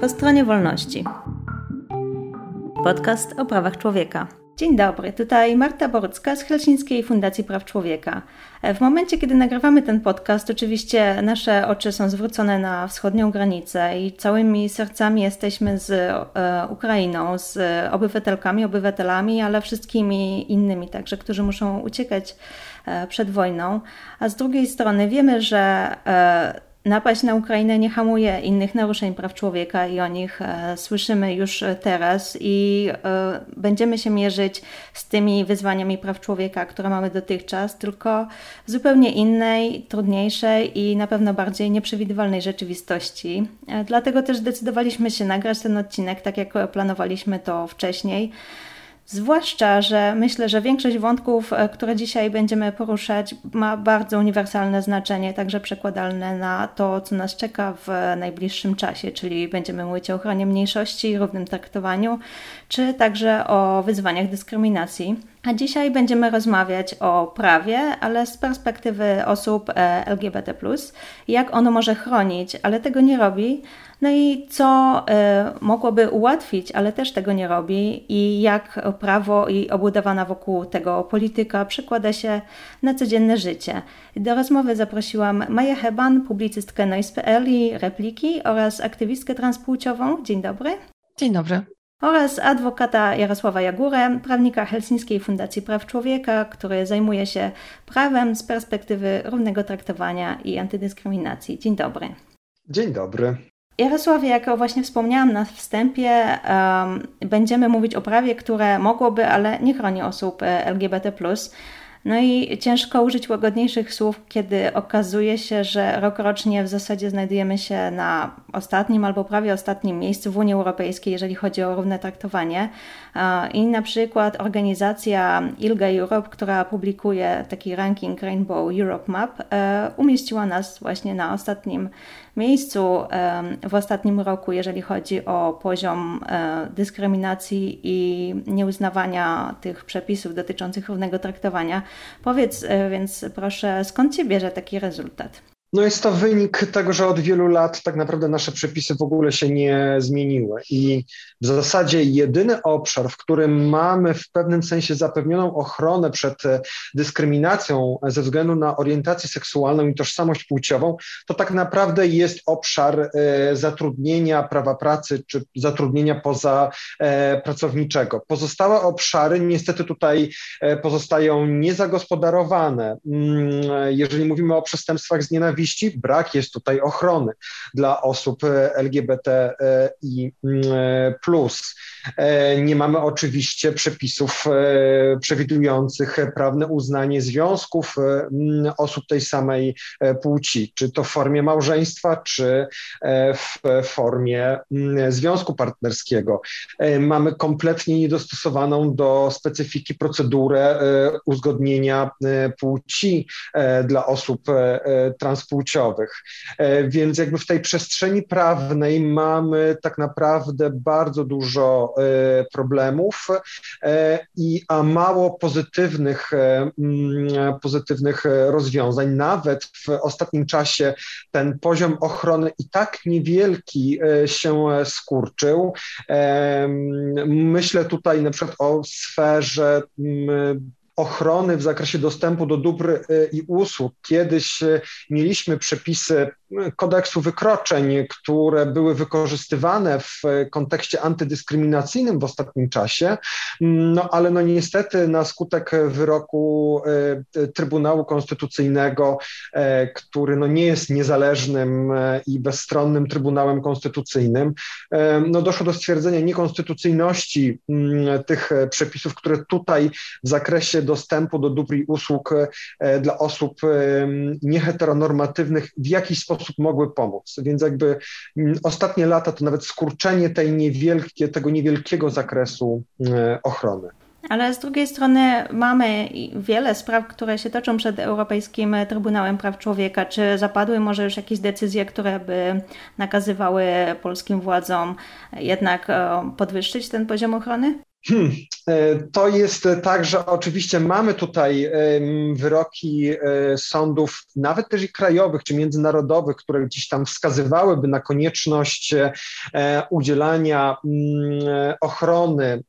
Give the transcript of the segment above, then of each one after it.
Po stronie wolności. Podcast o prawach człowieka. Dzień dobry, tutaj Marta Borucka z Helsińskiej Fundacji Praw Człowieka. W momencie, kiedy nagrywamy ten podcast, oczywiście nasze oczy są zwrócone na wschodnią granicę i całymi sercami jesteśmy z e, Ukrainą, z obywatelkami, obywatelami, ale wszystkimi innymi także, którzy muszą uciekać e, przed wojną. A z drugiej strony wiemy, że e, Napaść na Ukrainę nie hamuje innych naruszeń praw człowieka i o nich e, słyszymy już teraz i e, będziemy się mierzyć z tymi wyzwaniami praw człowieka, które mamy dotychczas, tylko w zupełnie innej, trudniejszej i na pewno bardziej nieprzewidywalnej rzeczywistości. E, dlatego też zdecydowaliśmy się nagrać ten odcinek tak, jak planowaliśmy to wcześniej. Zwłaszcza, że myślę, że większość wątków, e, które dzisiaj będziemy poruszać, ma bardzo uniwersalne znaczenie, także przekładalne na to, co nas czeka w najbliższym czasie, czyli będziemy mówić o ochronie mniejszości, równym traktowaniu, czy także o wyzwaniach dyskryminacji. A dzisiaj będziemy rozmawiać o prawie, ale z perspektywy osób e, LGBT, jak ono może chronić, ale tego nie robi. No i co e, mogłoby ułatwić, ale też tego nie robi, i jak prawo i obudowana wokół tego polityka przekłada się na codzienne życie. Do rozmowy zaprosiłam Maję Heban, publicystkę Noise.pl i Repliki oraz aktywistkę transpłciową. Dzień dobry. Dzień dobry oraz adwokata Jarosława Jagurę, prawnika Helsińskiej Fundacji Praw Człowieka, który zajmuje się prawem z perspektywy równego traktowania i antydyskryminacji. Dzień dobry. Dzień dobry. Jarosławie, jak właśnie wspomniałam na wstępie, um, będziemy mówić o prawie, które mogłoby, ale nie chroni osób e, LGBT. No i ciężko użyć łagodniejszych słów, kiedy okazuje się, że rokrocznie w zasadzie znajdujemy się na ostatnim albo prawie ostatnim miejscu w Unii Europejskiej, jeżeli chodzi o równe traktowanie. I na przykład organizacja ILGA Europe, która publikuje taki ranking Rainbow Europe Map, e, umieściła nas właśnie na ostatnim miejscu w ostatnim roku, jeżeli chodzi o poziom e, dyskryminacji i nieuznawania tych przepisów dotyczących równego traktowania. Powiedz e, więc proszę, skąd się bierze taki rezultat? No jest to wynik tego, że od wielu lat tak naprawdę nasze przepisy w ogóle się nie zmieniły i w zasadzie jedyny obszar, w którym mamy w pewnym sensie zapewnioną ochronę przed e, dyskryminacją ze względu na orientację seksualną i tożsamość płciową, to tak naprawdę jest obszar e, zatrudnienia, prawa pracy czy zatrudnienia poza e, pracowniczego. Pozostałe obszary niestety tutaj pozostają niezagospodarowane. Mm, jeżeli mówimy o przestępstwach z nienawiści, nienawiści, brak jest tutaj ochrony dla osób e, LGBTI. E, nie mamy oczywiście przepisów e, przewidujących prawne uznanie związków osób tej samej płci, czy to w formie małżeństwa, czy w formie związku partnerskiego. Mamy kompletnie niedostosowaną do specyfiki procedurę uzgodnienia płci dla osób trans płciowych. E, więc jakby w tej przestrzeni prawnej mamy tak naprawdę bardzo dużo e, problemów, e, i, a mało pozytywnych, mm, pozytywnych rozwiązań. Nawet w ostatnim czasie ten poziom ochrony i tak niewielki się skurczył. Myślę tutaj na przykład o sferze ochrony w zakresie dostępu do dóbr y, i usług. Kiedyś y, mieliśmy przepisy kodeksu wykroczeń, które były wykorzystywane w kontekście antydyskryminacyjnym w ostatnim czasie, no ale no niestety na skutek wyroku Trybunału Konstytucyjnego, który no nie jest niezależnym i bezstronnym Trybunałem Konstytucyjnym, no doszło do stwierdzenia niekonstytucyjności mm, tych przepisów, które tutaj w zakresie dostępu do dóbr i usług dla osób nieheteronormatywnych w jakiś sposób mogły pomóc. Więc jakby ostatnie lata to nawet skurczenie tej niewielkie, tego niewielkiego zakresu e, ochrony. Ale z drugiej strony mamy wiele spraw, które się toczą przed Europejskim Trybunałem Praw Człowieka. Czy zapadły może już jakieś decyzje, które by nakazywały polskim władzom jednak e, podwyższyć ten poziom ochrony? Hmm. E, to jest tak, że oczywiście mamy tutaj wyroki e, sądów, nawet też i krajowych czy międzynarodowych, które gdzieś tam wskazywałyby na konieczność e, udzielania mm, ochrony.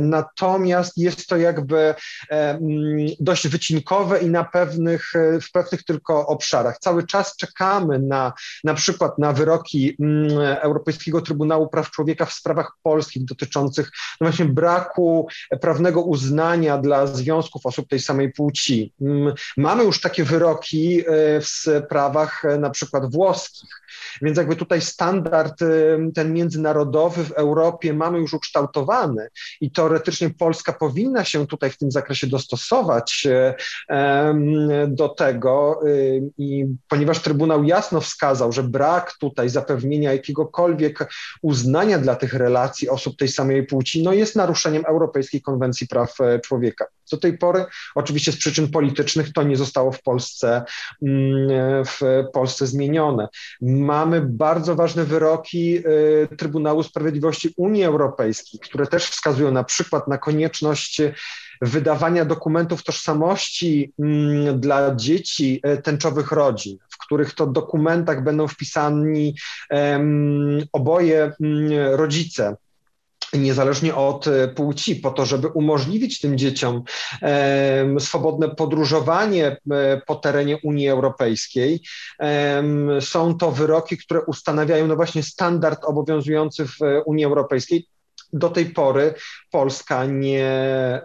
Natomiast jest to jakby dość wycinkowe i na pewnych, w pewnych tylko obszarach. Cały czas czekamy na na przykład na wyroki mm, Europejskiego Trybunału Praw Człowieka w sprawach polskich dotyczących no właśnie braku prawnego uznania dla związków osób tej samej płci. Mm, mamy już takie wyroki e, w sprawach e, na przykład włoskich, więc jakby tutaj standard e, ten międzynarodowy w Europie mamy już ukształtowany i teoretycznie Polska powinna się tutaj w tym zakresie dostosować do tego i ponieważ Trybunał jasno wskazał, że brak tutaj zapewnienia jakiegokolwiek uznania dla tych relacji osób tej samej płci, no jest naruszeniem Europejskiej Konwencji Praw e, Człowieka. Do tej pory, oczywiście z przyczyn politycznych, to nie zostało w Polsce, mm, w Polsce zmienione. Mamy bardzo ważne wyroki e, Trybunału Sprawiedliwości Unii Europejskiej, które też wskazują na przykład na konieczność wydawania dokumentów tożsamości mm, dla dzieci e, tęczowych rodzin, w których to dokumentach będą wpisani oboje mm, rodzice niezależnie od e, płci, po to, żeby umożliwić tym dzieciom swobodne podróżowanie e, po terenie Unii Europejskiej. Są to wyroki, które ustanawiają no właśnie standard obowiązujący w Unii Europejskiej do tej pory Polska nie,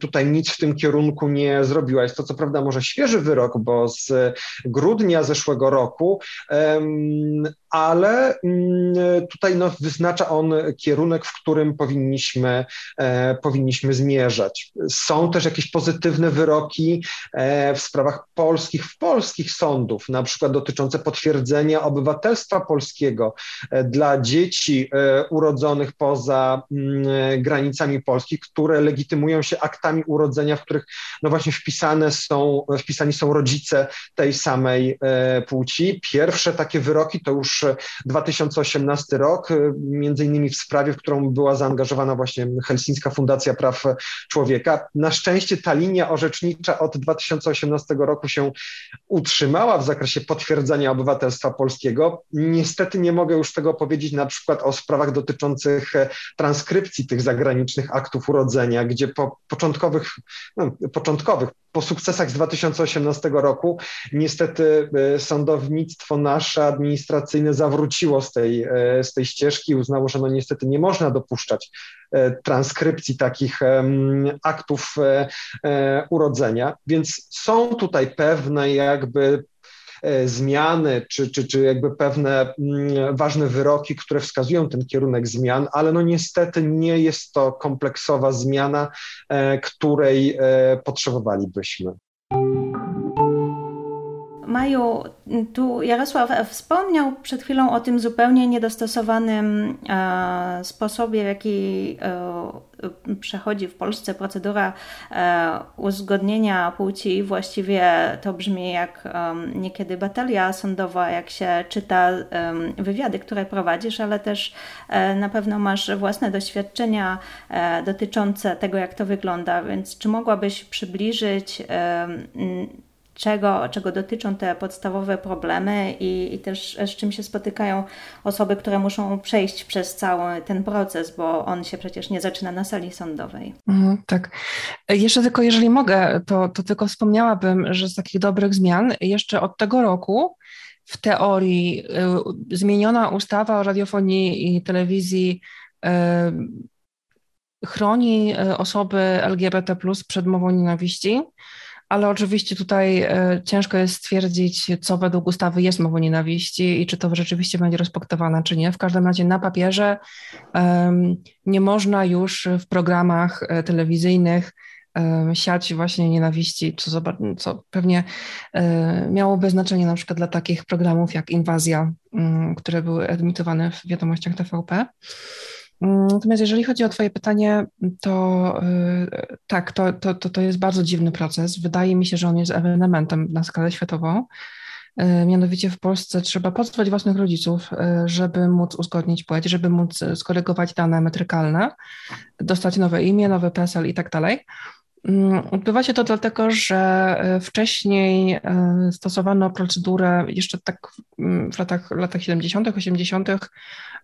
tutaj nic w tym kierunku nie zrobiła. Jest to co prawda może świeży wyrok, bo z grudnia zeszłego roku, ale mm, tutaj no, wyznacza on kierunek, w którym powinniśmy, e, powinniśmy zmierzać. Są też jakieś pozytywne wyroki e, w sprawach polskich, w polskich sądów, na przykład dotyczące potwierdzenia obywatelstwa polskiego e, dla dzieci urodzonych poza mm, granicami Polski, które legitymują się aktami urodzenia, w których no właśnie wpisane są, wpisani są rodzice tej samej płci. Pierwsze takie wyroki to już 2018 rok, y, między innymi w sprawie, w którą była zaangażowana właśnie Helsińska Fundacja Praw Człowieka. Na szczęście ta linia orzecznicza od 2018 roku się utrzymała w zakresie potwierdzenia obywatelstwa polskiego. Niestety nie mogę już tego powiedzieć na przykład o sprawach dotyczących e, transkrypcji tych zagranicznych aktów urodzenia, gdzie po początkowych, no, początkowych po sukcesach z 2018 roku. Niestety e, sądownictwo nasze administracyjne zawróciło z tej, e, z tej ścieżki, uznało, że no niestety nie można dopuszczać e, transkrypcji takich aktów urodzenia, więc są tutaj pewne jakby zmiany, czy, czy, czy jakby pewne mm, ważne wyroki, które wskazują ten kierunek zmian, ale no niestety nie jest to kompleksowa zmiana, e, której e, potrzebowalibyśmy. Maju, tu Jarosław wspomniał przed chwilą o tym zupełnie niedostosowanym e, sposobie, w jaki e, przechodzi w Polsce procedura e, uzgodnienia płci. Właściwie to brzmi jak niekiedy batalia sądowa, jak się czyta wywiady, które prowadzisz, ale też na pewno masz własne doświadczenia dotyczące tego, jak to wygląda. Więc czy mogłabyś przybliżyć czego, czego dotyczą te podstawowe problemy i, i też z czym się spotykają osoby, które muszą przejść przez cały ten proces, bo on się przecież nie zaczyna na sali sądowej. Mhm, tak. Jeszcze tylko, jeżeli mogę, to, to tylko wspomniałabym, że z takich dobrych zmian jeszcze od tego roku w teorii y, zmieniona ustawa o radiofonii i telewizji chroni osoby LGBT przed mową nienawiści ale oczywiście tutaj e, ciężko jest stwierdzić, co według ustawy jest mową nienawiści i czy to rzeczywiście będzie respektowane, czy nie. W każdym razie na papierze nie można już w programach e, telewizyjnych siać właśnie nienawiści, co, co pewnie e, miałoby znaczenie na przykład dla takich programów jak Inwazja, mm, które były emitowane w wiadomościach TVP. Natomiast jeżeli chodzi o Twoje pytanie, to y, tak, to, to, to, to jest bardzo dziwny proces. Wydaje mi się, że on jest ewenementem na skalę światową. Mianowicie w Polsce trzeba pozwać własnych rodziców, żeby móc uzgodnić płeć, żeby móc skorygować dane metrykalne, dostać nowe imię, nowy PESEL i tak dalej. Mm, odbywa się to dlatego, że e, wcześniej e, stosowano procedurę jeszcze tak w latach, latach 70., 80.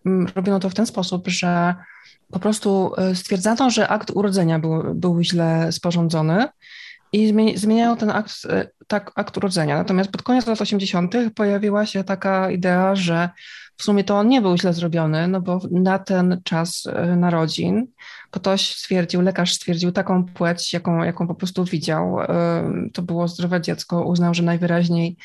Mm, robiono to w ten sposób, że po prostu e, stwierdzano, że akt urodzenia był, był źle sporządzony i zmieniają ten akt, tak, akt urodzenia. Natomiast pod koniec lat 80. pojawiła się taka idea, że w sumie to on nie był źle zrobiony, no bo na ten czas narodzin ktoś stwierdził, lekarz stwierdził taką płeć, jaką, jaką po prostu widział. To było zdrowe dziecko, uznał, że najwyraźniej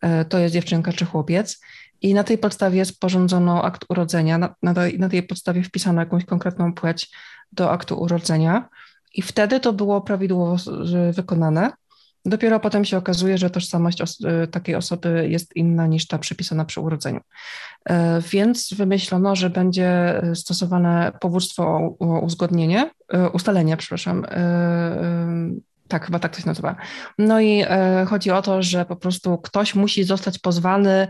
e, to jest dziewczynka czy chłopiec. I na tej podstawie sporządzono akt urodzenia, na, na, tej, na tej podstawie wpisano jakąś konkretną płeć do aktu urodzenia. I wtedy to było prawidłowo wykonane. Dopiero potem się okazuje, że tożsamość os takiej osoby jest inna niż ta przypisana przy urodzeniu. E, więc wymyślono, że będzie stosowane powództwo o uzgodnienie, e, ustalenie, przepraszam, e, tak, chyba tak to się nazywa. No i chodzi o to, że po prostu ktoś musi zostać pozwany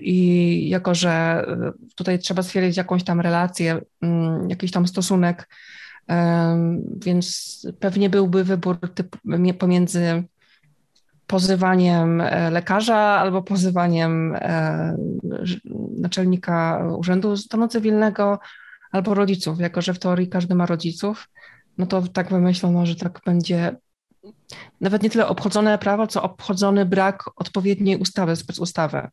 i jako, że tutaj trzeba stwierdzić jakąś tam relację, mm, jakiś tam stosunek, więc pewnie byłby wybór typu, pomiędzy pozywaniem e, lekarza albo pozywaniem e, naczelnika Urzędu Stanu Cywilnego albo rodziców, jako że w teorii każdy ma rodziców, no to tak wymyślono, że tak będzie nawet nie tyle obchodzone prawo, co obchodzony brak odpowiedniej ustawy, specustawy.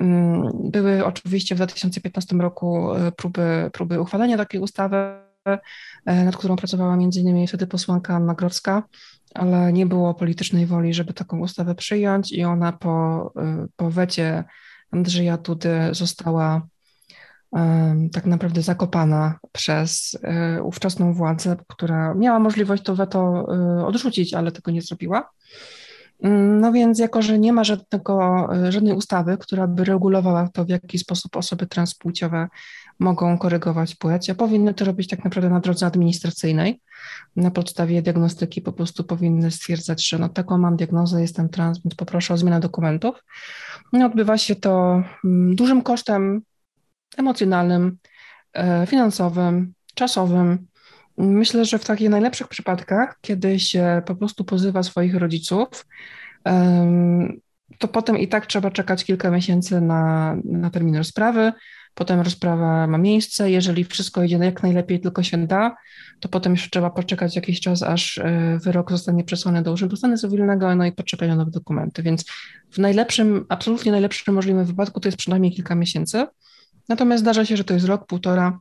Mm, były oczywiście w 2015 roku e, próby, próby uchwalenia takiej ustawy, nad którą pracowała m.in. wtedy posłanka Anna Grodzka, ale nie było politycznej woli, żeby taką ustawę przyjąć i ona po, y, po wecie Andrzeja Dudy została tak naprawdę zakopana przez ówczesną władzę, która miała możliwość to weto odrzucić, ale tego nie zrobiła. Mm, no więc jako, że nie ma żadnego, żadnej ustawy, która by regulowała to, w jaki sposób osoby transpłciowe mogą korygować płeć, a powinny to robić tak naprawdę na drodze administracyjnej. Na podstawie diagnostyki po prostu powinny stwierdzać, że no taką mam diagnozę, jestem trans, więc poproszę o zmianę dokumentów. No, odbywa się to mm, dużym kosztem emocjonalnym, e, finansowym, czasowym. Myślę, że w takich najlepszych przypadkach, kiedy się po prostu pozywa swoich rodziców, to potem i tak trzeba czekać kilka miesięcy na, na termin rozprawy potem rozprawa ma miejsce. Jeżeli wszystko idzie jak najlepiej, tylko się da, to potem jeszcze trzeba poczekać jakiś czas, aż e, wyrok zostanie przesłany do Urzędu Stanu Cywilnego, no i poczekać na nowe dokumenty. Więc w najlepszym, absolutnie najlepszym możliwym wypadku to jest przynajmniej kilka miesięcy. Natomiast zdarza się, że to jest rok, półtora,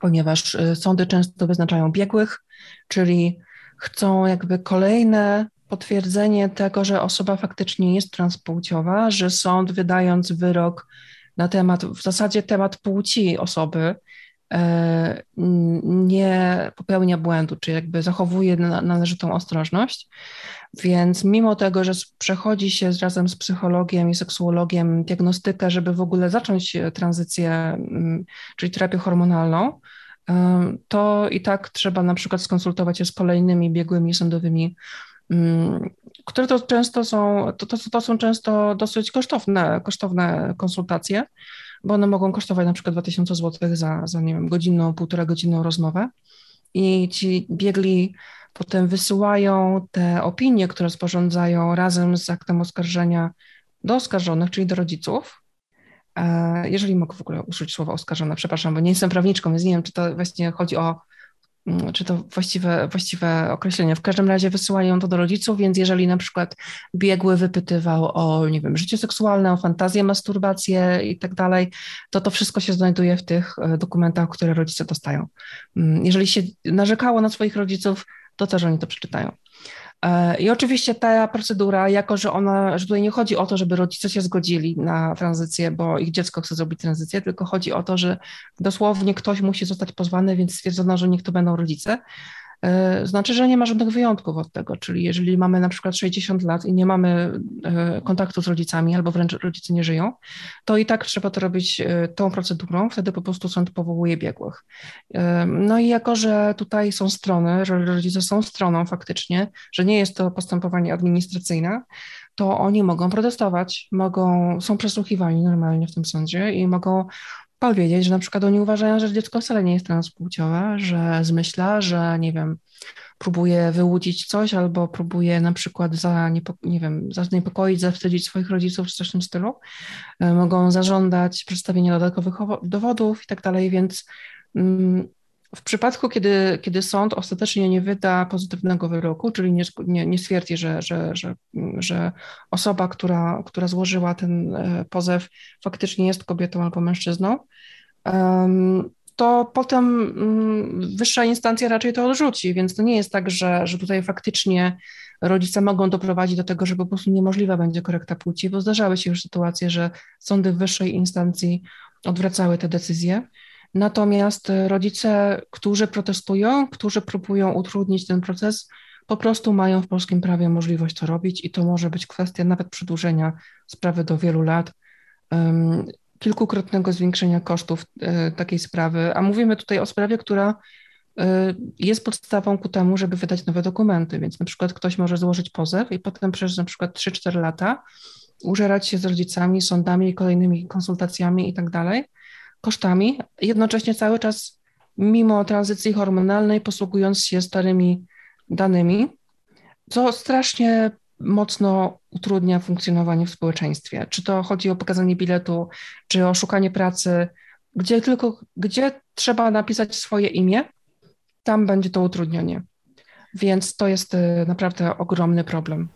ponieważ e, sądy często wyznaczają biegłych, czyli chcą jakby kolejne potwierdzenie tego, że osoba faktycznie jest transpłciowa, że sąd wydając wyrok na temat, w zasadzie temat płci osoby nie popełnia błędu, czy jakby zachowuje należytą ostrożność. Więc mimo tego, że przechodzi się razem z psychologiem i seksuologiem diagnostykę, żeby w ogóle zacząć tranzycję, mm, czyli terapię hormonalną, e, to i tak trzeba na przykład skonsultować się z kolejnymi biegłymi sądowymi mm, które to często są, to, to, to są często dosyć kosztowne, kosztowne konsultacje, bo one mogą kosztować na przykład 2000 zł za, za nie wiem, godzinną, półtora godzinną rozmowę i ci biegli potem wysyłają te opinie, które sporządzają razem z aktem oskarżenia do oskarżonych, czyli do rodziców. E, jeżeli mogę w ogóle użyć słowa oskarżone, przepraszam, bo nie jestem prawniczką, więc nie wiem, czy to właśnie chodzi o czy to właściwe, właściwe określenie. W każdym razie wysyłają to do rodziców, więc jeżeli na przykład biegły wypytywał o, nie wiem, życie seksualne, o fantazję, masturbację i tak dalej, to to wszystko się znajduje w tych e, dokumentach, które rodzice dostają. Mm, jeżeli się narzekało na swoich rodziców, to też oni to przeczytają. E, I oczywiście ta procedura, jako że ona, że tutaj nie chodzi o to, żeby rodzice się zgodzili na tranzycję, bo ich dziecko chce zrobić tranzycję, tylko chodzi o to, że dosłownie ktoś musi zostać pozwany, więc stwierdzono, że niech to będą rodzice. E, znaczy, że nie ma żadnych wyjątków od tego, czyli jeżeli mamy na przykład 60 lat i nie mamy e, kontaktu z rodzicami albo wręcz rodzice nie żyją, to i tak trzeba to robić e, tą procedurą, wtedy po prostu sąd powołuje biegłych. No i jako, że tutaj są strony, że rodzice są stroną faktycznie, że nie jest to postępowanie administracyjne, to oni mogą protestować, mogą, są przesłuchiwani normalnie w tym sądzie i mogą powiedzieć, że na przykład oni uważają, że dziecko wcale nie jest transpłciowe, że zmyśla, że nie wiem, próbuje wyłudzić coś albo próbuje na przykład za, nie wiem, zaniepokoić, zawstydzić swoich rodziców w tym stylu. E, mogą zażądać przedstawienia dodatkowych dowodów i tak dalej, więc mm, w przypadku, kiedy, kiedy sąd ostatecznie nie wyda pozytywnego wyroku, czyli nie, nie, nie stwierdzi, że, że, że, że osoba, która, która złożyła ten e, pozew, faktycznie jest kobietą albo mężczyzną, to potem mm, wyższa instancja raczej to odrzuci, więc to nie jest tak, że, że tutaj faktycznie rodzice mogą doprowadzić do tego, że po prostu niemożliwa będzie korekta płci, bo zdarzały się już sytuacje, że sądy wyższej instancji odwracały te decyzje. Natomiast rodzice, którzy protestują, którzy próbują utrudnić ten proces, po prostu mają w polskim prawie możliwość to robić i to może być kwestia nawet przedłużenia sprawy do wielu lat, um, kilkukrotnego zwiększenia kosztów um, takiej sprawy, a mówimy tutaj o sprawie, która um, jest podstawą ku temu, żeby wydać nowe dokumenty, więc na przykład ktoś może złożyć pozew i potem przez na przykład 3-4 lata użerać się z rodzicami, sądami, kolejnymi konsultacjami i tak dalej, kosztami, jednocześnie cały czas mimo tranzycji hormonalnej posługując się starymi danymi, co strasznie mocno utrudnia funkcjonowanie w społeczeństwie. Czy to chodzi o pokazanie biletu, czy o szukanie pracy, gdzie tylko, gdzie trzeba napisać swoje imię, tam będzie to utrudnienie. Więc to jest y, naprawdę ogromny problem.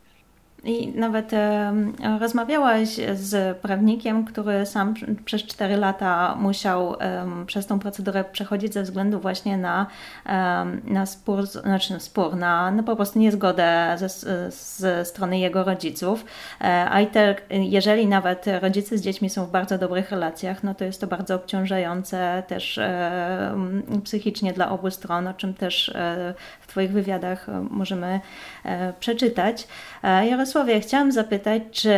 I nawet e, rozmawiałaś z prawnikiem, który sam przez 4 lata musiał e, przez tą procedurę przechodzić ze względu właśnie na, e, na spór, znaczy spór, na no po prostu niezgodę ze, ze strony jego rodziców. E, a i te, jeżeli nawet rodzice z dziećmi są w bardzo dobrych relacjach, no to jest to bardzo obciążające też e, psychicznie dla obu stron, o czym też e, w Twoich wywiadach możemy przeczytać. Jarosław Jarosławie, chciałam zapytać, czy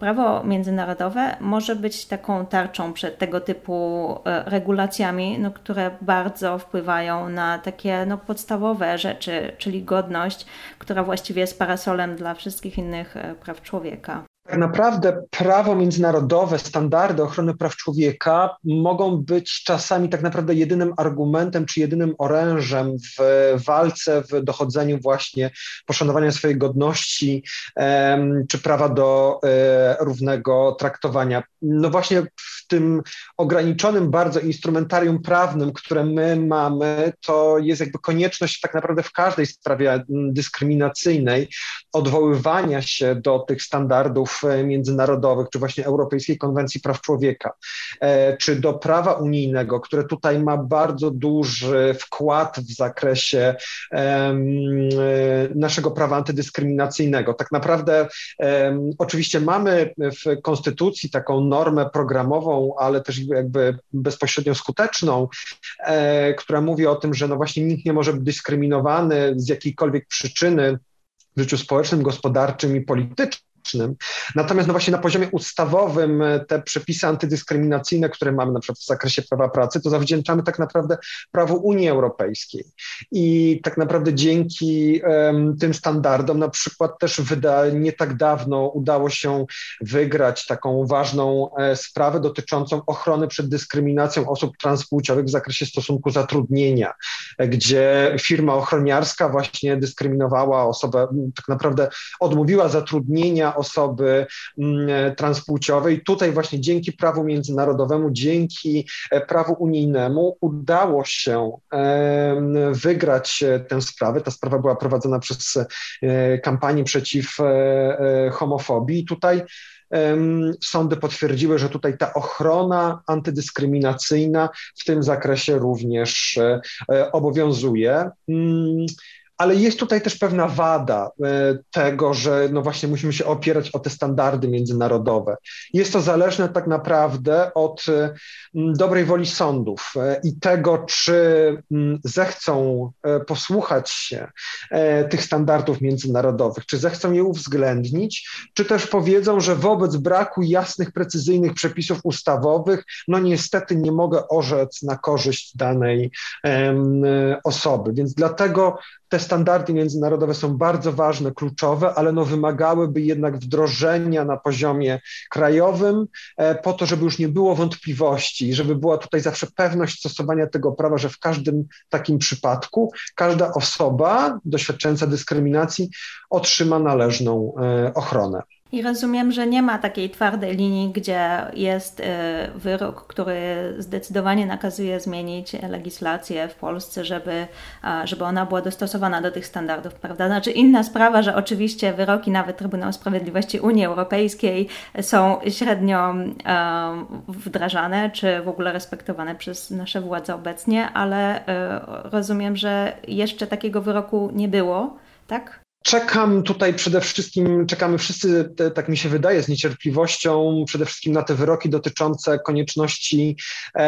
prawo międzynarodowe może być taką tarczą przed tego typu e, regulacjami, no, które bardzo wpływają na takie no, podstawowe rzeczy, czyli godność, która właściwie jest parasolem dla wszystkich innych e, praw człowieka? Tak naprawdę prawo międzynarodowe, standardy ochrony praw człowieka mogą być czasami tak naprawdę jedynym argumentem czy jedynym orężem w walce, w dochodzeniu właśnie poszanowania swojej godności czy prawa do e, równego traktowania. No właśnie w tym ograniczonym bardzo instrumentarium prawnym, które my mamy, to jest jakby konieczność tak naprawdę w każdej sprawie dyskryminacyjnej odwoływania się do tych standardów E, międzynarodowych, czy właśnie Europejskiej Konwencji Praw Człowieka, e, czy do prawa unijnego, które tutaj ma bardzo duży wkład w zakresie e, naszego prawa antydyskryminacyjnego. Tak naprawdę oczywiście mamy w Konstytucji taką normę programową, ale też jakby bezpośrednio skuteczną, która mówi o tym, że no właśnie nikt nie może być dyskryminowany z jakiejkolwiek przyczyny w życiu społecznym, gospodarczym i politycznym Natomiast no właśnie na poziomie ustawowym e, te przepisy antydyskryminacyjne, które mamy na przykład w zakresie prawa pracy, to zawdzięczamy tak naprawdę prawu Unii Europejskiej. I tak naprawdę dzięki um, tym standardom na przykład też wyda, nie tak dawno udało się wygrać taką ważną e, sprawę dotyczącą ochrony przed dyskryminacją osób transpłciowych w zakresie stosunku zatrudnienia, e, gdzie firma ochroniarska właśnie dyskryminowała osobę, tak naprawdę odmówiła zatrudnienia osoby mm, transpłciowej. Tutaj właśnie dzięki prawu międzynarodowemu, dzięki e, prawu unijnemu udało się wygrać e, tę sprawę. Ta sprawa była prowadzona przez e, kampanię przeciw homofobii. I tutaj sądy potwierdziły, że tutaj ta ochrona antydyskryminacyjna w tym zakresie również obowiązuje. Ale jest tutaj też pewna wada e, tego, że no właśnie musimy się opierać o te standardy międzynarodowe. Jest to zależne tak naprawdę od e, dobrej woli sądów e, i tego, czy zechcą posłuchać się tych standardów międzynarodowych, czy zechcą je uwzględnić, czy też powiedzą, że wobec braku jasnych, precyzyjnych przepisów ustawowych, no niestety nie mogę orzec na korzyść danej osoby. Więc dlatego te standardy międzynarodowe są bardzo ważne, kluczowe, ale no wymagałyby jednak wdrożenia na poziomie krajowym, e, po to, żeby już nie było wątpliwości, żeby była tutaj zawsze pewność stosowania tego prawa, że w każdym takim przypadku każda osoba doświadczająca dyskryminacji otrzyma należną e, ochronę. I rozumiem, że nie ma takiej twardej linii, gdzie jest y, wyrok, który zdecydowanie nakazuje zmienić legislację w Polsce, żeby, żeby ona była dostosowana do tych standardów, prawda? Znaczy inna sprawa, że oczywiście wyroki nawet Trybunału Sprawiedliwości Unii Europejskiej są średnio wdrażane, czy w ogóle respektowane przez nasze władze obecnie, ale y, rozumiem, że jeszcze takiego wyroku nie było, tak? Czekam tutaj przede wszystkim, czekamy wszyscy, tak mi się wydaje, z niecierpliwością przede wszystkim na te wyroki dotyczące konieczności e,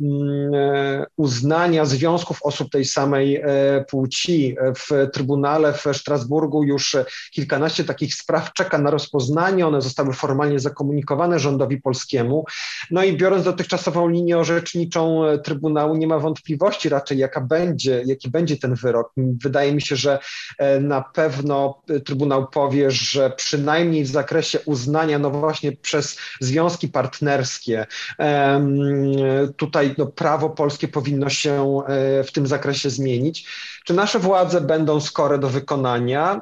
mm, e, uznania związków osób tej samej e, płci. W Trybunale w Strasburgu już kilkanaście takich spraw czeka na rozpoznanie, one zostały formalnie zakomunikowane rządowi polskiemu. No i biorąc dotychczasową linię orzeczniczą Trybunału, nie ma wątpliwości raczej, jaka będzie, jaki będzie ten wyrok. Wydaje mi się, że e, na pewno Trybunał powie, że przynajmniej w zakresie uznania, no właśnie przez związki partnerskie, tutaj no, prawo polskie powinno się e, w tym zakresie zmienić. Czy nasze władze będą skore do wykonania?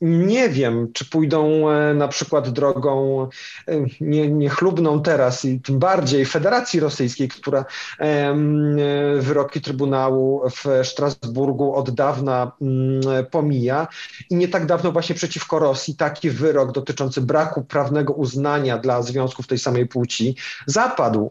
Nie wiem, czy pójdą e, na przykład drogą e, nie, niechlubną teraz i tym bardziej Federacji Rosyjskiej, która wyroki Trybunału w Strasburgu od dawna mm, pomija. I nie tak dawno właśnie przeciwko Rosji taki wyrok dotyczący braku prawnego uznania dla związków tej samej płci zapadł.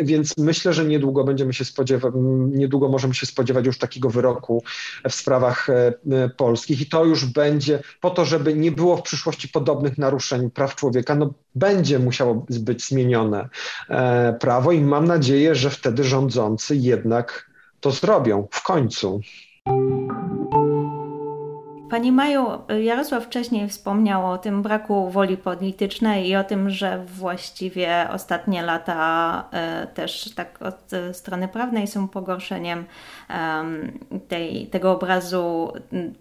Więc myślę, że niedługo będziemy się spodziewać, niedługo możemy się spodziewać już takiego wyroku w sprawach e, polskich i to już będzie po to, żeby nie było w przyszłości podobnych naruszeń praw człowieka, no będzie musiało być zmienione e, prawo i mam nadzieję, że wtedy rządzący jednak to zrobią w końcu. Pani Maju, Jarosław wcześniej wspomniał o tym braku woli politycznej i o tym, że właściwie ostatnie lata e, też tak od strony prawnej są pogorszeniem tej, tego obrazu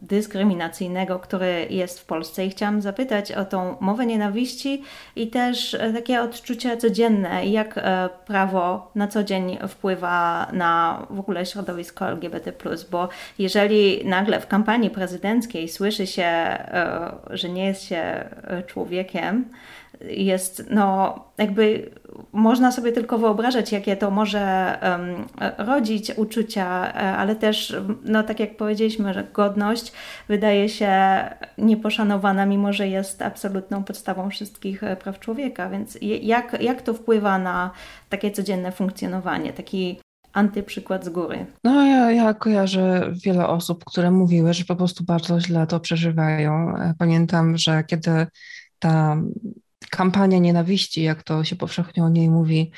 dyskryminacyjnego, który jest w Polsce. I chciałam zapytać o tą mowę nienawiści i też takie odczucia codzienne, jak e, prawo na co dzień wpływa na w ogóle środowisko LGBT, bo jeżeli nagle w kampanii prezydenckiej słyszy się, e, że nie jest się e, człowiekiem, jest, no, jakby można sobie tylko wyobrażać, jakie to może um, rodzić uczucia, e, ale też, no, tak jak powiedzieliśmy, że godność wydaje się nieposzanowana, mimo że jest absolutną podstawą wszystkich praw człowieka. Więc jak, jak to wpływa na takie codzienne funkcjonowanie, taki antyprzykład z góry. No ja, ja kojarzę wiele osób, które mówiły, że po prostu bardzo źle to przeżywają. E, pamiętam, że kiedy ta kampania nienawiści, jak to się powszechnie o niej mówi,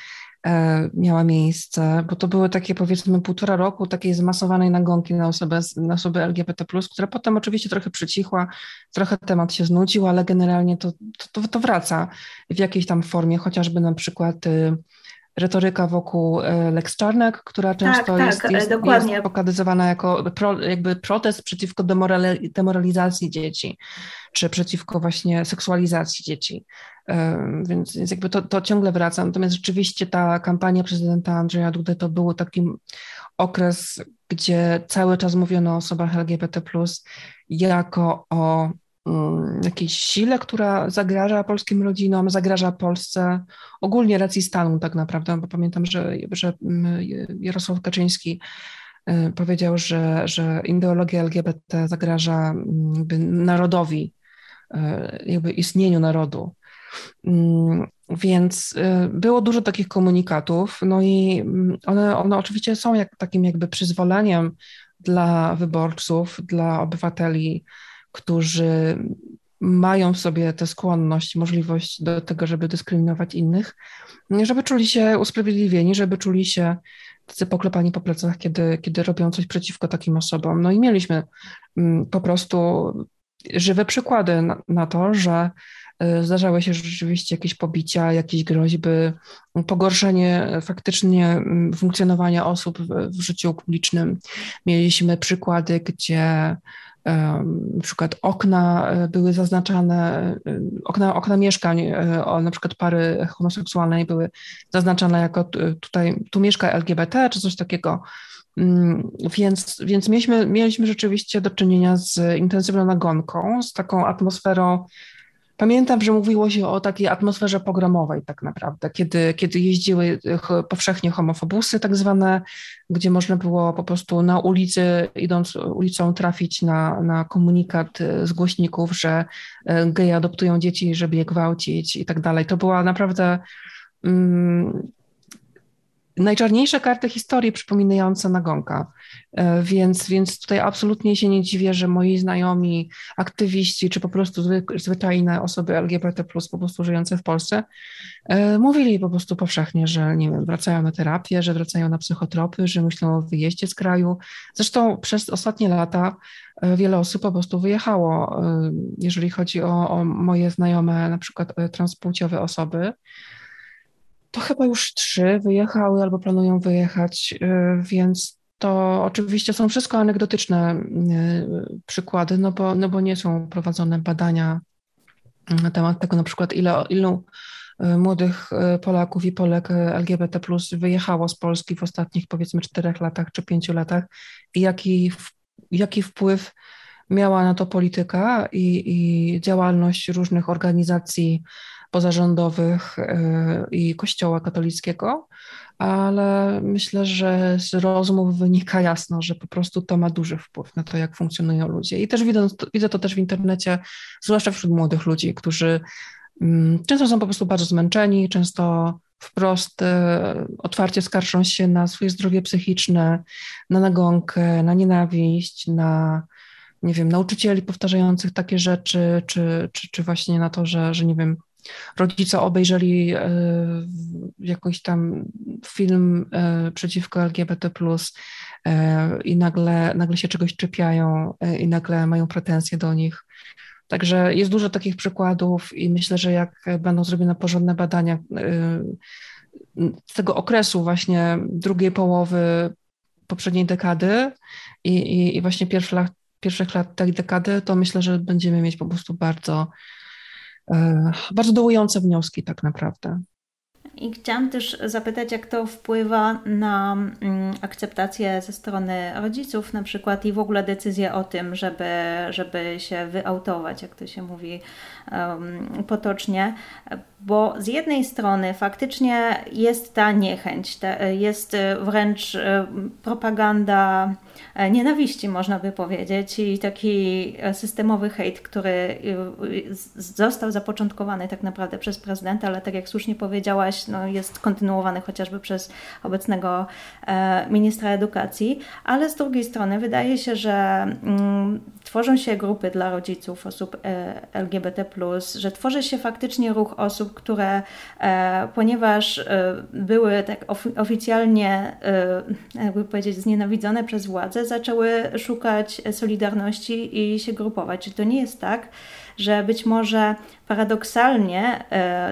e, miała miejsce, bo to były takie powiedzmy półtora roku takiej zmasowanej nagonki na osoby, na osoby LGBT+, która potem oczywiście trochę przycichła, trochę temat się znudził, ale generalnie to, to, to wraca w jakiejś tam formie, chociażby na przykład y, retoryka wokół e, Lex Czarnek, która często tak, jest, tak, jest, jest pokazywana jako pro, jakby protest przeciwko demoralizacji dzieci, czy przeciwko właśnie seksualizacji dzieci. Więc, więc jakby to, to ciągle wraca. Natomiast rzeczywiście ta kampania prezydenta Andrzeja Dudy to był taki okres, gdzie cały czas mówiono o osobach LGBT+, jako o jakiejś sile, która zagraża polskim rodzinom, zagraża Polsce, ogólnie racji stanu tak naprawdę, bo pamiętam, że, że mm, Jarosław Kaczyński y, powiedział, że, że ideologia LGBT zagraża mm, narodowi, y, jakby istnieniu narodu. Więc y, było dużo takich komunikatów, no i one, one oczywiście są jak, takim jakby przyzwoleniem dla wyborców, dla obywateli, którzy mają w sobie tę skłonność, możliwość do tego, żeby dyskryminować innych, żeby czuli się usprawiedliwieni, żeby czuli się tacy poklepani po plecach, kiedy, kiedy robią coś przeciwko takim osobom. No i mieliśmy mm, po prostu żywe przykłady na, na to, że Zdarzały się rzeczywiście jakieś pobicia, jakieś groźby, pogorszenie faktycznie mm, funkcjonowania osób w, w życiu publicznym. Mieliśmy przykłady, gdzie na przykład okna e, były zaznaczane, e, okna, okna mieszkań, e, na przykład pary homoseksualnej były zaznaczane jako tutaj, tu mieszka LGBT, czy coś takiego. Mm, więc, więc mieliśmy, mieliśmy rzeczywiście do czynienia z intensywną nagonką, z taką atmosferą Pamiętam, że mówiło się o takiej atmosferze pogromowej tak naprawdę, kiedy, kiedy jeździły powszechnie homofobusy tak zwane, gdzie można było po prostu na ulicy, idąc ulicą, trafić na, na komunikat z głośników, że e, geje adoptują dzieci, żeby je gwałcić i tak dalej. To była naprawdę mm, najczarniejsze karty historii przypominające nagonka. E, więc, więc tutaj absolutnie się nie dziwię, że moi znajomi, aktywiści, czy po prostu zwyczajne osoby LGBT, po prostu żyjące w Polsce, e, mówili po prostu powszechnie, że nie wiem, wracają na terapię, że wracają na psychotropy, że myślą o wyjeździe z kraju. Zresztą przez ostatnie lata e, wiele osób po prostu wyjechało, jeżeli chodzi o, o moje znajome, na przykład transpłciowe osoby to chyba już trzy wyjechały albo planują wyjechać, y, więc to oczywiście są wszystko anegdotyczne y, przykłady, no bo, no bo nie są prowadzone badania na temat tego na przykład ile, ilu y, młodych Polaków i Polek LGBT plus wyjechało z Polski w ostatnich powiedzmy czterech latach czy pięciu latach i jaki, jaki wpływ miała na to polityka i, i działalność różnych organizacji pozarządowych e, i Kościoła katolickiego, ale myślę, że z rozmów wynika jasno, że po prostu to ma duży wpływ na to, jak funkcjonują ludzie. I też widzę, widzę to też w internecie, zwłaszcza wśród młodych ludzi, którzy mm, często są po prostu bardzo zmęczeni, często wprost e, otwarcie skarżą się na swoje zdrowie psychiczne, na nagonkę, na nienawiść, na nie wiem, nauczycieli powtarzających takie rzeczy, czy, czy, czy właśnie na to, że, że nie wiem, rodzice obejrzeli e, jakiś tam film e, przeciwko LGBT, e, i nagle, nagle się czegoś czepiają i nagle mają pretensje do nich. Także jest dużo takich przykładów i myślę, że jak będą zrobione porządne badania z tego okresu właśnie drugiej połowy poprzedniej dekady i, i, i właśnie pierwszych lat, pierwszych lat tej dekady, to myślę, że będziemy mieć po prostu bardzo bardzo dołujące wnioski tak naprawdę. I chciałam też zapytać, jak to wpływa na mm, akceptację ze strony rodziców, na przykład, i w ogóle decyzję o tym, żeby, żeby się wyautować, jak to się mówi um, potocznie, bo z jednej strony faktycznie jest ta niechęć, jest wręcz e, propaganda e, nienawiści, można by powiedzieć, i taki systemowy hejt, który e, został zapoczątkowany tak naprawdę przez prezydenta, ale tak jak słusznie powiedziałaś, no jest kontynuowany chociażby przez obecnego ministra edukacji, ale z drugiej strony wydaje się, że mm, tworzą się grupy dla rodziców osób LGBT, że tworzy się faktycznie ruch osób, które, e, ponieważ e, były tak oficjalnie, e, jakby powiedzieć, znienawidzone przez władzę, zaczęły szukać solidarności i się grupować. Czy to nie jest tak, że być może paradoksalnie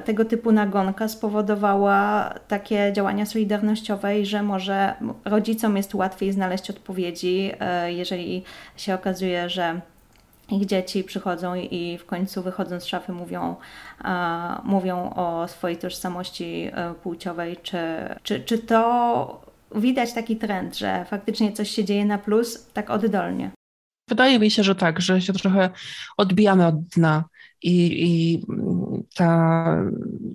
tego typu nagonka spowodowała takie działania solidarnościowe i że może rodzicom jest łatwiej znaleźć odpowiedzi, jeżeli się okazuje, że ich dzieci przychodzą i w końcu wychodząc z szafy mówią, mówią o swojej tożsamości e, płciowej. Czy, czy, czy to widać taki trend, że faktycznie coś się dzieje na plus tak oddolnie? Wydaje mi się, że tak, że się trochę odbijamy od dna i, i ta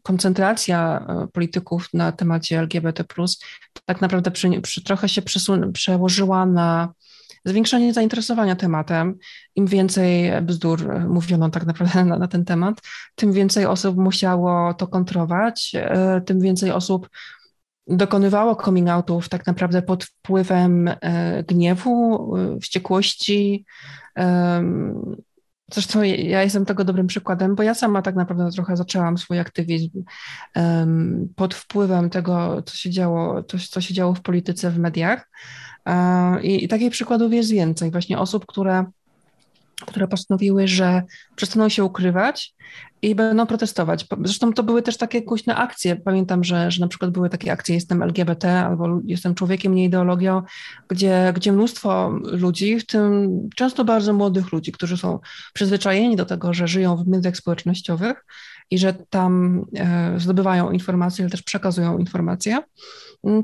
koncentracja e, polityków na temacie LGBT, tak naprawdę przy, przy, trochę się przesun- przełożyła na zwiększenie zainteresowania tematem. Im więcej bzdur mówiono tak naprawdę na, na ten temat, tym więcej osób musiało to kontrować, e, tym więcej osób dokonywało coming outów tak naprawdę pod wpływem e, gniewu, e, wściekłości. Zresztą ja jestem tego dobrym przykładem, bo ja sama tak naprawdę trochę zaczęłam swój aktywizm pod wpływem tego, co się działo, to, co się działo w polityce, w mediach. I, I takich przykładów jest więcej, właśnie osób, które które postanowiły, że przestaną się ukrywać i będą protestować. Zresztą to były też takie głośne akcje. Pamiętam, że, że na przykład były takie akcje Jestem LGBT albo Jestem człowiekiem, nie ideologią, gdzie, gdzie mnóstwo ludzi, w tym często bardzo młodych ludzi, którzy są przyzwyczajeni do tego, że żyją w mediach społecznościowych i że tam e, zdobywają informacje, ale też przekazują informacje.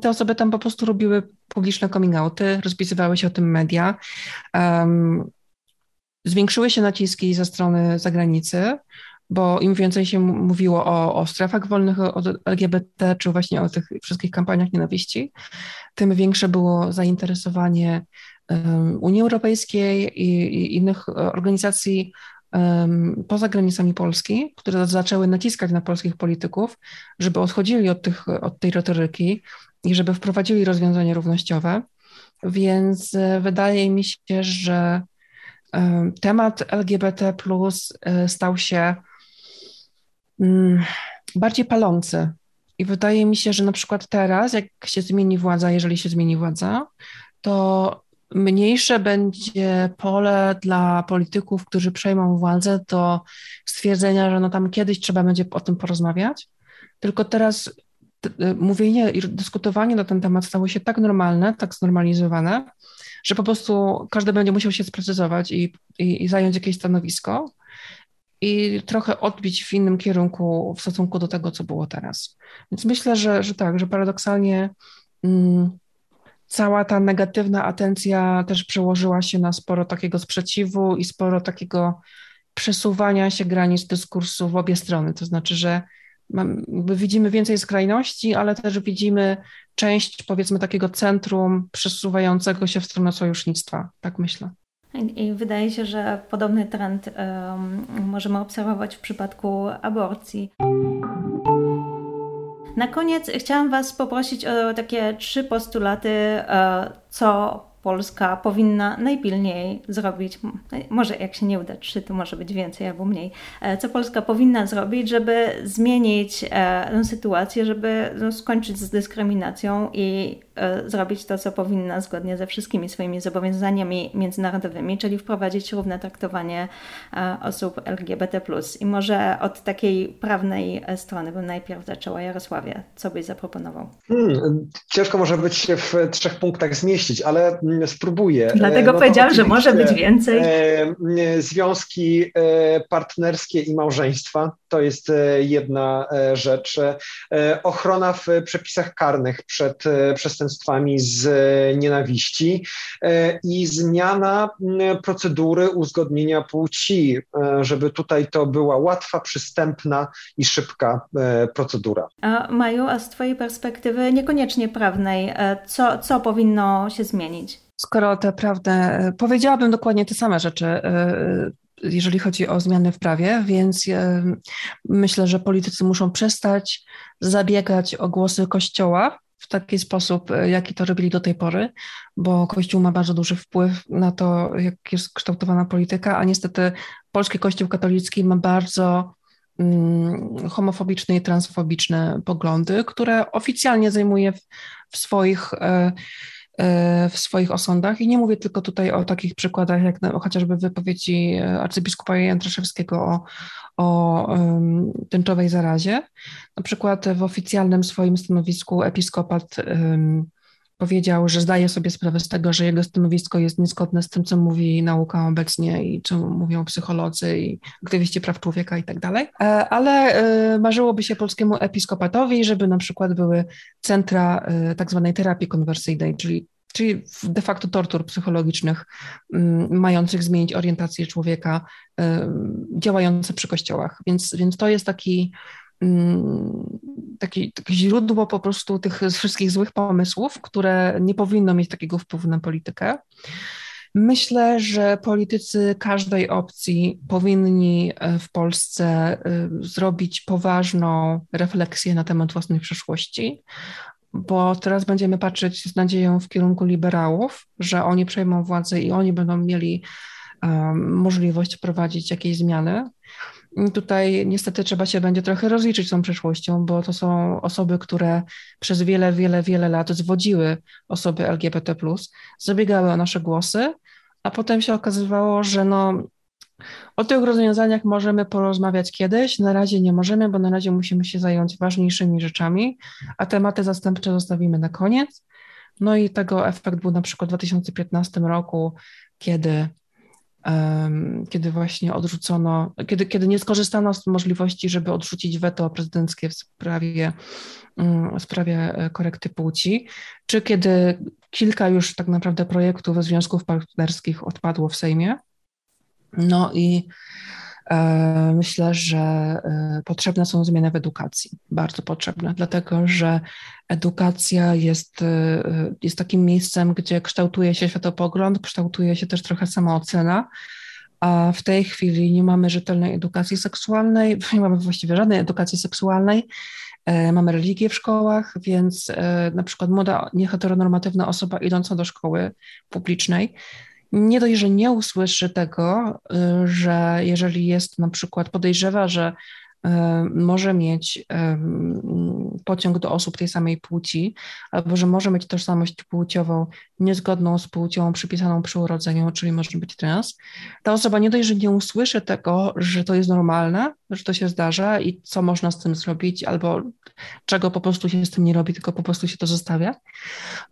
Te osoby tam po prostu robiły publiczne coming outy, rozpisywały się o tym media. Um, zwiększyły się naciski ze strony zagranicy, bo im więcej się mówiło o, o strefach wolnych od LGBT, czy właśnie o tych wszystkich kampaniach nienawiści, tym większe było zainteresowanie um, Unii Europejskiej i, i innych organizacji um, poza granicami Polski, które zaczęły naciskać na polskich polityków, żeby odchodzili od, tych, od tej retoryki i żeby wprowadzili rozwiązania równościowe. Więc e, wydaje mi się, że temat LGBT e, stał się mm, bardziej palący. I wydaje mi się, że na przykład teraz, jak się zmieni władza, jeżeli się zmieni władza, to mniejsze będzie pole dla polityków, którzy przejmą władzę do stwierdzenia, że no tam kiedyś trzeba będzie o tym porozmawiać. Tylko teraz mówienie i dyskutowanie na ten temat stało się tak normalne, tak znormalizowane, że po prostu każdy będzie musiał się sprecyzować i, i, i zająć jakieś stanowisko i trochę odbić w innym kierunku w stosunku do tego, co było teraz. Więc myślę, że, że tak, że paradoksalnie mm, cała ta negatywna atencja też przełożyła się na sporo takiego sprzeciwu i sporo takiego przesuwania się granic dyskursu w obie strony. To znaczy, że widzimy więcej skrajności, ale też widzimy część, powiedzmy, takiego centrum przesuwającego się w stronę sojusznictwa. Tak myślę. I wydaje się, że podobny trend um, możemy obserwować w przypadku aborcji. Na koniec chciałam Was poprosić o takie trzy postulaty, e, co Polska powinna najpilniej zrobić, może jak się nie uda trzy, to może być więcej albo mniej, e, co Polska powinna zrobić, żeby zmienić e, tę sytuację, żeby no, skończyć z dyskryminacją i E, zrobić to, co powinna zgodnie ze wszystkimi swoimi zobowiązaniami międzynarodowymi, czyli wprowadzić równe traktowanie osób LGBT. I może od takiej prawnej strony bym najpierw zaczęła. Jarosławie, co byś zaproponował? Hmm, ciężko może być się w trzech punktach zmieścić, ale spróbuję. Dlatego no powiedziałam, że może być więcej. Związki partnerskie i małżeństwa to jest jedna rzecz. Ochrona w przepisach karnych przed przestępstwami z nienawiści e, i zmiana procedury uzgodnienia płci, e, żeby tutaj to była łatwa, przystępna i szybka e, procedura. A Maju, a z Twojej perspektywy niekoniecznie prawnej, co, co powinno się zmienić? Skoro te prawne, powiedziałabym dokładnie te same rzeczy, jeżeli chodzi o zmiany w prawie, więc myślę, że politycy muszą przestać zabiegać o głosy Kościoła, w taki sposób, e, jaki to robili do tej pory, bo Kościół ma bardzo duży wpływ na to, jak jest kształtowana polityka, a niestety polski Kościół katolicki ma bardzo mm, homofobiczne i transfobiczne poglądy, które oficjalnie zajmuje w, w swoich e, e, w swoich osądach. I nie mówię tylko tutaj o takich przykładach, jak chociażby wypowiedzi arcybiskupa Jędraszewskiego o, o um, tęczowej zarazie. Na przykład w oficjalnym swoim stanowisku episkopat um, powiedział, że zdaje sobie sprawę z tego, że jego stanowisko jest niezgodne z tym, co mówi nauka obecnie i co mówią psycholodzy i aktywiści praw człowieka i tak dalej. E, ale e, marzyłoby się polskiemu episkopatowi, żeby na przykład były centra e, tak zwanej terapii konwersyjnej, czyli czyli de facto tortur psychologicznych mm, mających zmienić orientację człowieka, działające przy kościołach. Więc, więc to jest taki, taki, takie źródło po prostu tych wszystkich złych pomysłów, które nie powinno mieć takiego wpływu na politykę. Myślę, że politycy każdej opcji powinni e, w Polsce e, zrobić poważną refleksję na temat własnej przeszłości, bo teraz będziemy patrzeć z nadzieją w kierunku liberałów, że oni przejmą władzę i oni będą mieli um, możliwość wprowadzić jakieś zmiany. Tutaj niestety trzeba się będzie trochę rozliczyć tą przeszłością, bo to są osoby, które przez wiele, wiele, wiele lat zwodziły osoby LGBT, zabiegały o nasze głosy, a potem się okazywało, że no, O tych rozwiązaniach możemy porozmawiać kiedyś. Na razie nie możemy, bo na razie musimy się zająć ważniejszymi rzeczami, a tematy zastępcze zostawimy na koniec. No i tego efekt był na przykład w 2015 roku, kiedy, kiedy właśnie odrzucono, kiedy, kiedy nie skorzystano z możliwości, żeby odrzucić weto prezydenckie w sprawie, um, w sprawie e, korekty płci, czy kiedy kilka już tak naprawdę projektów związków partnerskich odpadło w Sejmie. No i myślę, że e, potrzebne są zmiany w edukacji, bardzo potrzebne, dlatego że edukacja jest, e, jest takim miejscem, gdzie kształtuje się światopogląd, kształtuje się też trochę samoocena. A w tej chwili nie mamy rzetelnej edukacji seksualnej, nie mamy właściwie żadnej edukacji seksualnej, Mamy religię w szkołach, więc na przykład młoda, nieheteronormatywna osoba idąca do szkoły publicznej nie dość, że nie usłyszy tego, y, że jeżeli jest na przykład podejrzewa, że może mieć pociąg do osób tej samej płci, albo że może mieć tożsamość płciową niezgodną z płcią przypisaną przy urodzeniu, czyli może być trans. Ta osoba nie dość, że nie usłyszy tego, że to jest normalne, że to się zdarza i co można z tym zrobić, albo czego po prostu się z tym nie robi, tylko po prostu się to zostawia.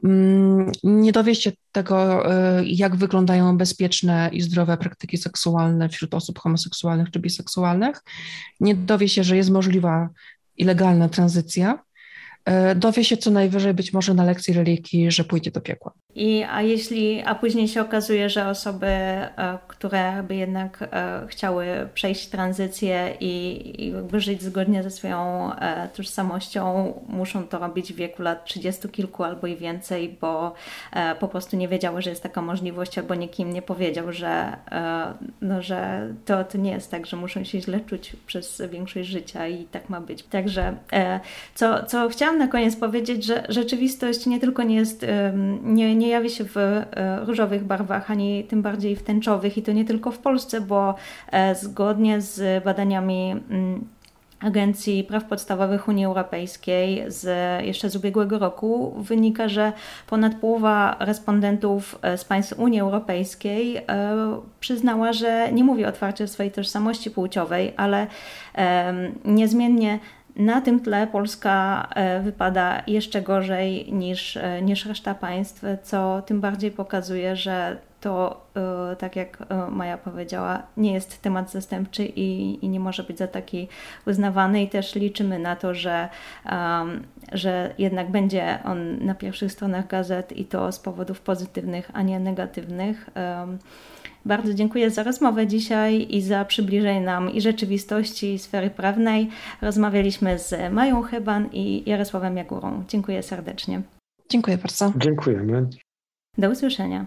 Mm, nie dowie się tego, y, jak wyglądają bezpieczne i zdrowe praktyki seksualne wśród osób homoseksualnych czy biseksualnych. Nie dowie się, że jest możliwa i legalna tranzycja. E, dowie się co najwyżej być może na lekcji religii, że pójdzie do piekła. I, a jeśli, a później się okazuje, że osoby, e, które by jednak e, chciały przejść tranzycję i, i żyć zgodnie ze swoją tożsamością, muszą to robić w wieku lat 30 kilku albo i więcej, bo po prostu nie wiedziały, że jest taka możliwość, albo nikt im nie powiedział, że, no, że to, to nie jest tak, że muszą się źle czuć przez większość życia i tak ma być. Także co, co chciałam na koniec powiedzieć, że rzeczywistość nie tylko nie jest, nie, nie jawi się w e, różowych barwach, ani tym bardziej w tęczowych i to nie tylko w Polsce, bo e, zgodnie z badaniami mm, Agencji Praw Podstawowych Unii Europejskiej z, jeszcze z ubiegłego roku wynika, że ponad połowa respondentów e, z państw Unii Europejskiej e, przyznała, że nie mówi otwarcie o swojej tożsamości płciowej, ale e, niezmiennie na tym tle Polska e, wypada jeszcze gorzej niż, e, niż reszta państw, co tym bardziej pokazuje, że to, e, tak jak Maja powiedziała, nie jest temat zastępczy i, i nie może być za taki uznawany, i też liczymy na to, że, um, że jednak będzie on na pierwszych stronach gazet i to z powodów pozytywnych, a nie negatywnych. Um, bardzo dziękuję za rozmowę dzisiaj i za przybliżenie nam i rzeczywistości, i sfery prawnej. Rozmawialiśmy z Mają Chyban i Jarosławem Jagurą. Dziękuję serdecznie. Dziękuję bardzo. Dziękujemy. Do usłyszenia.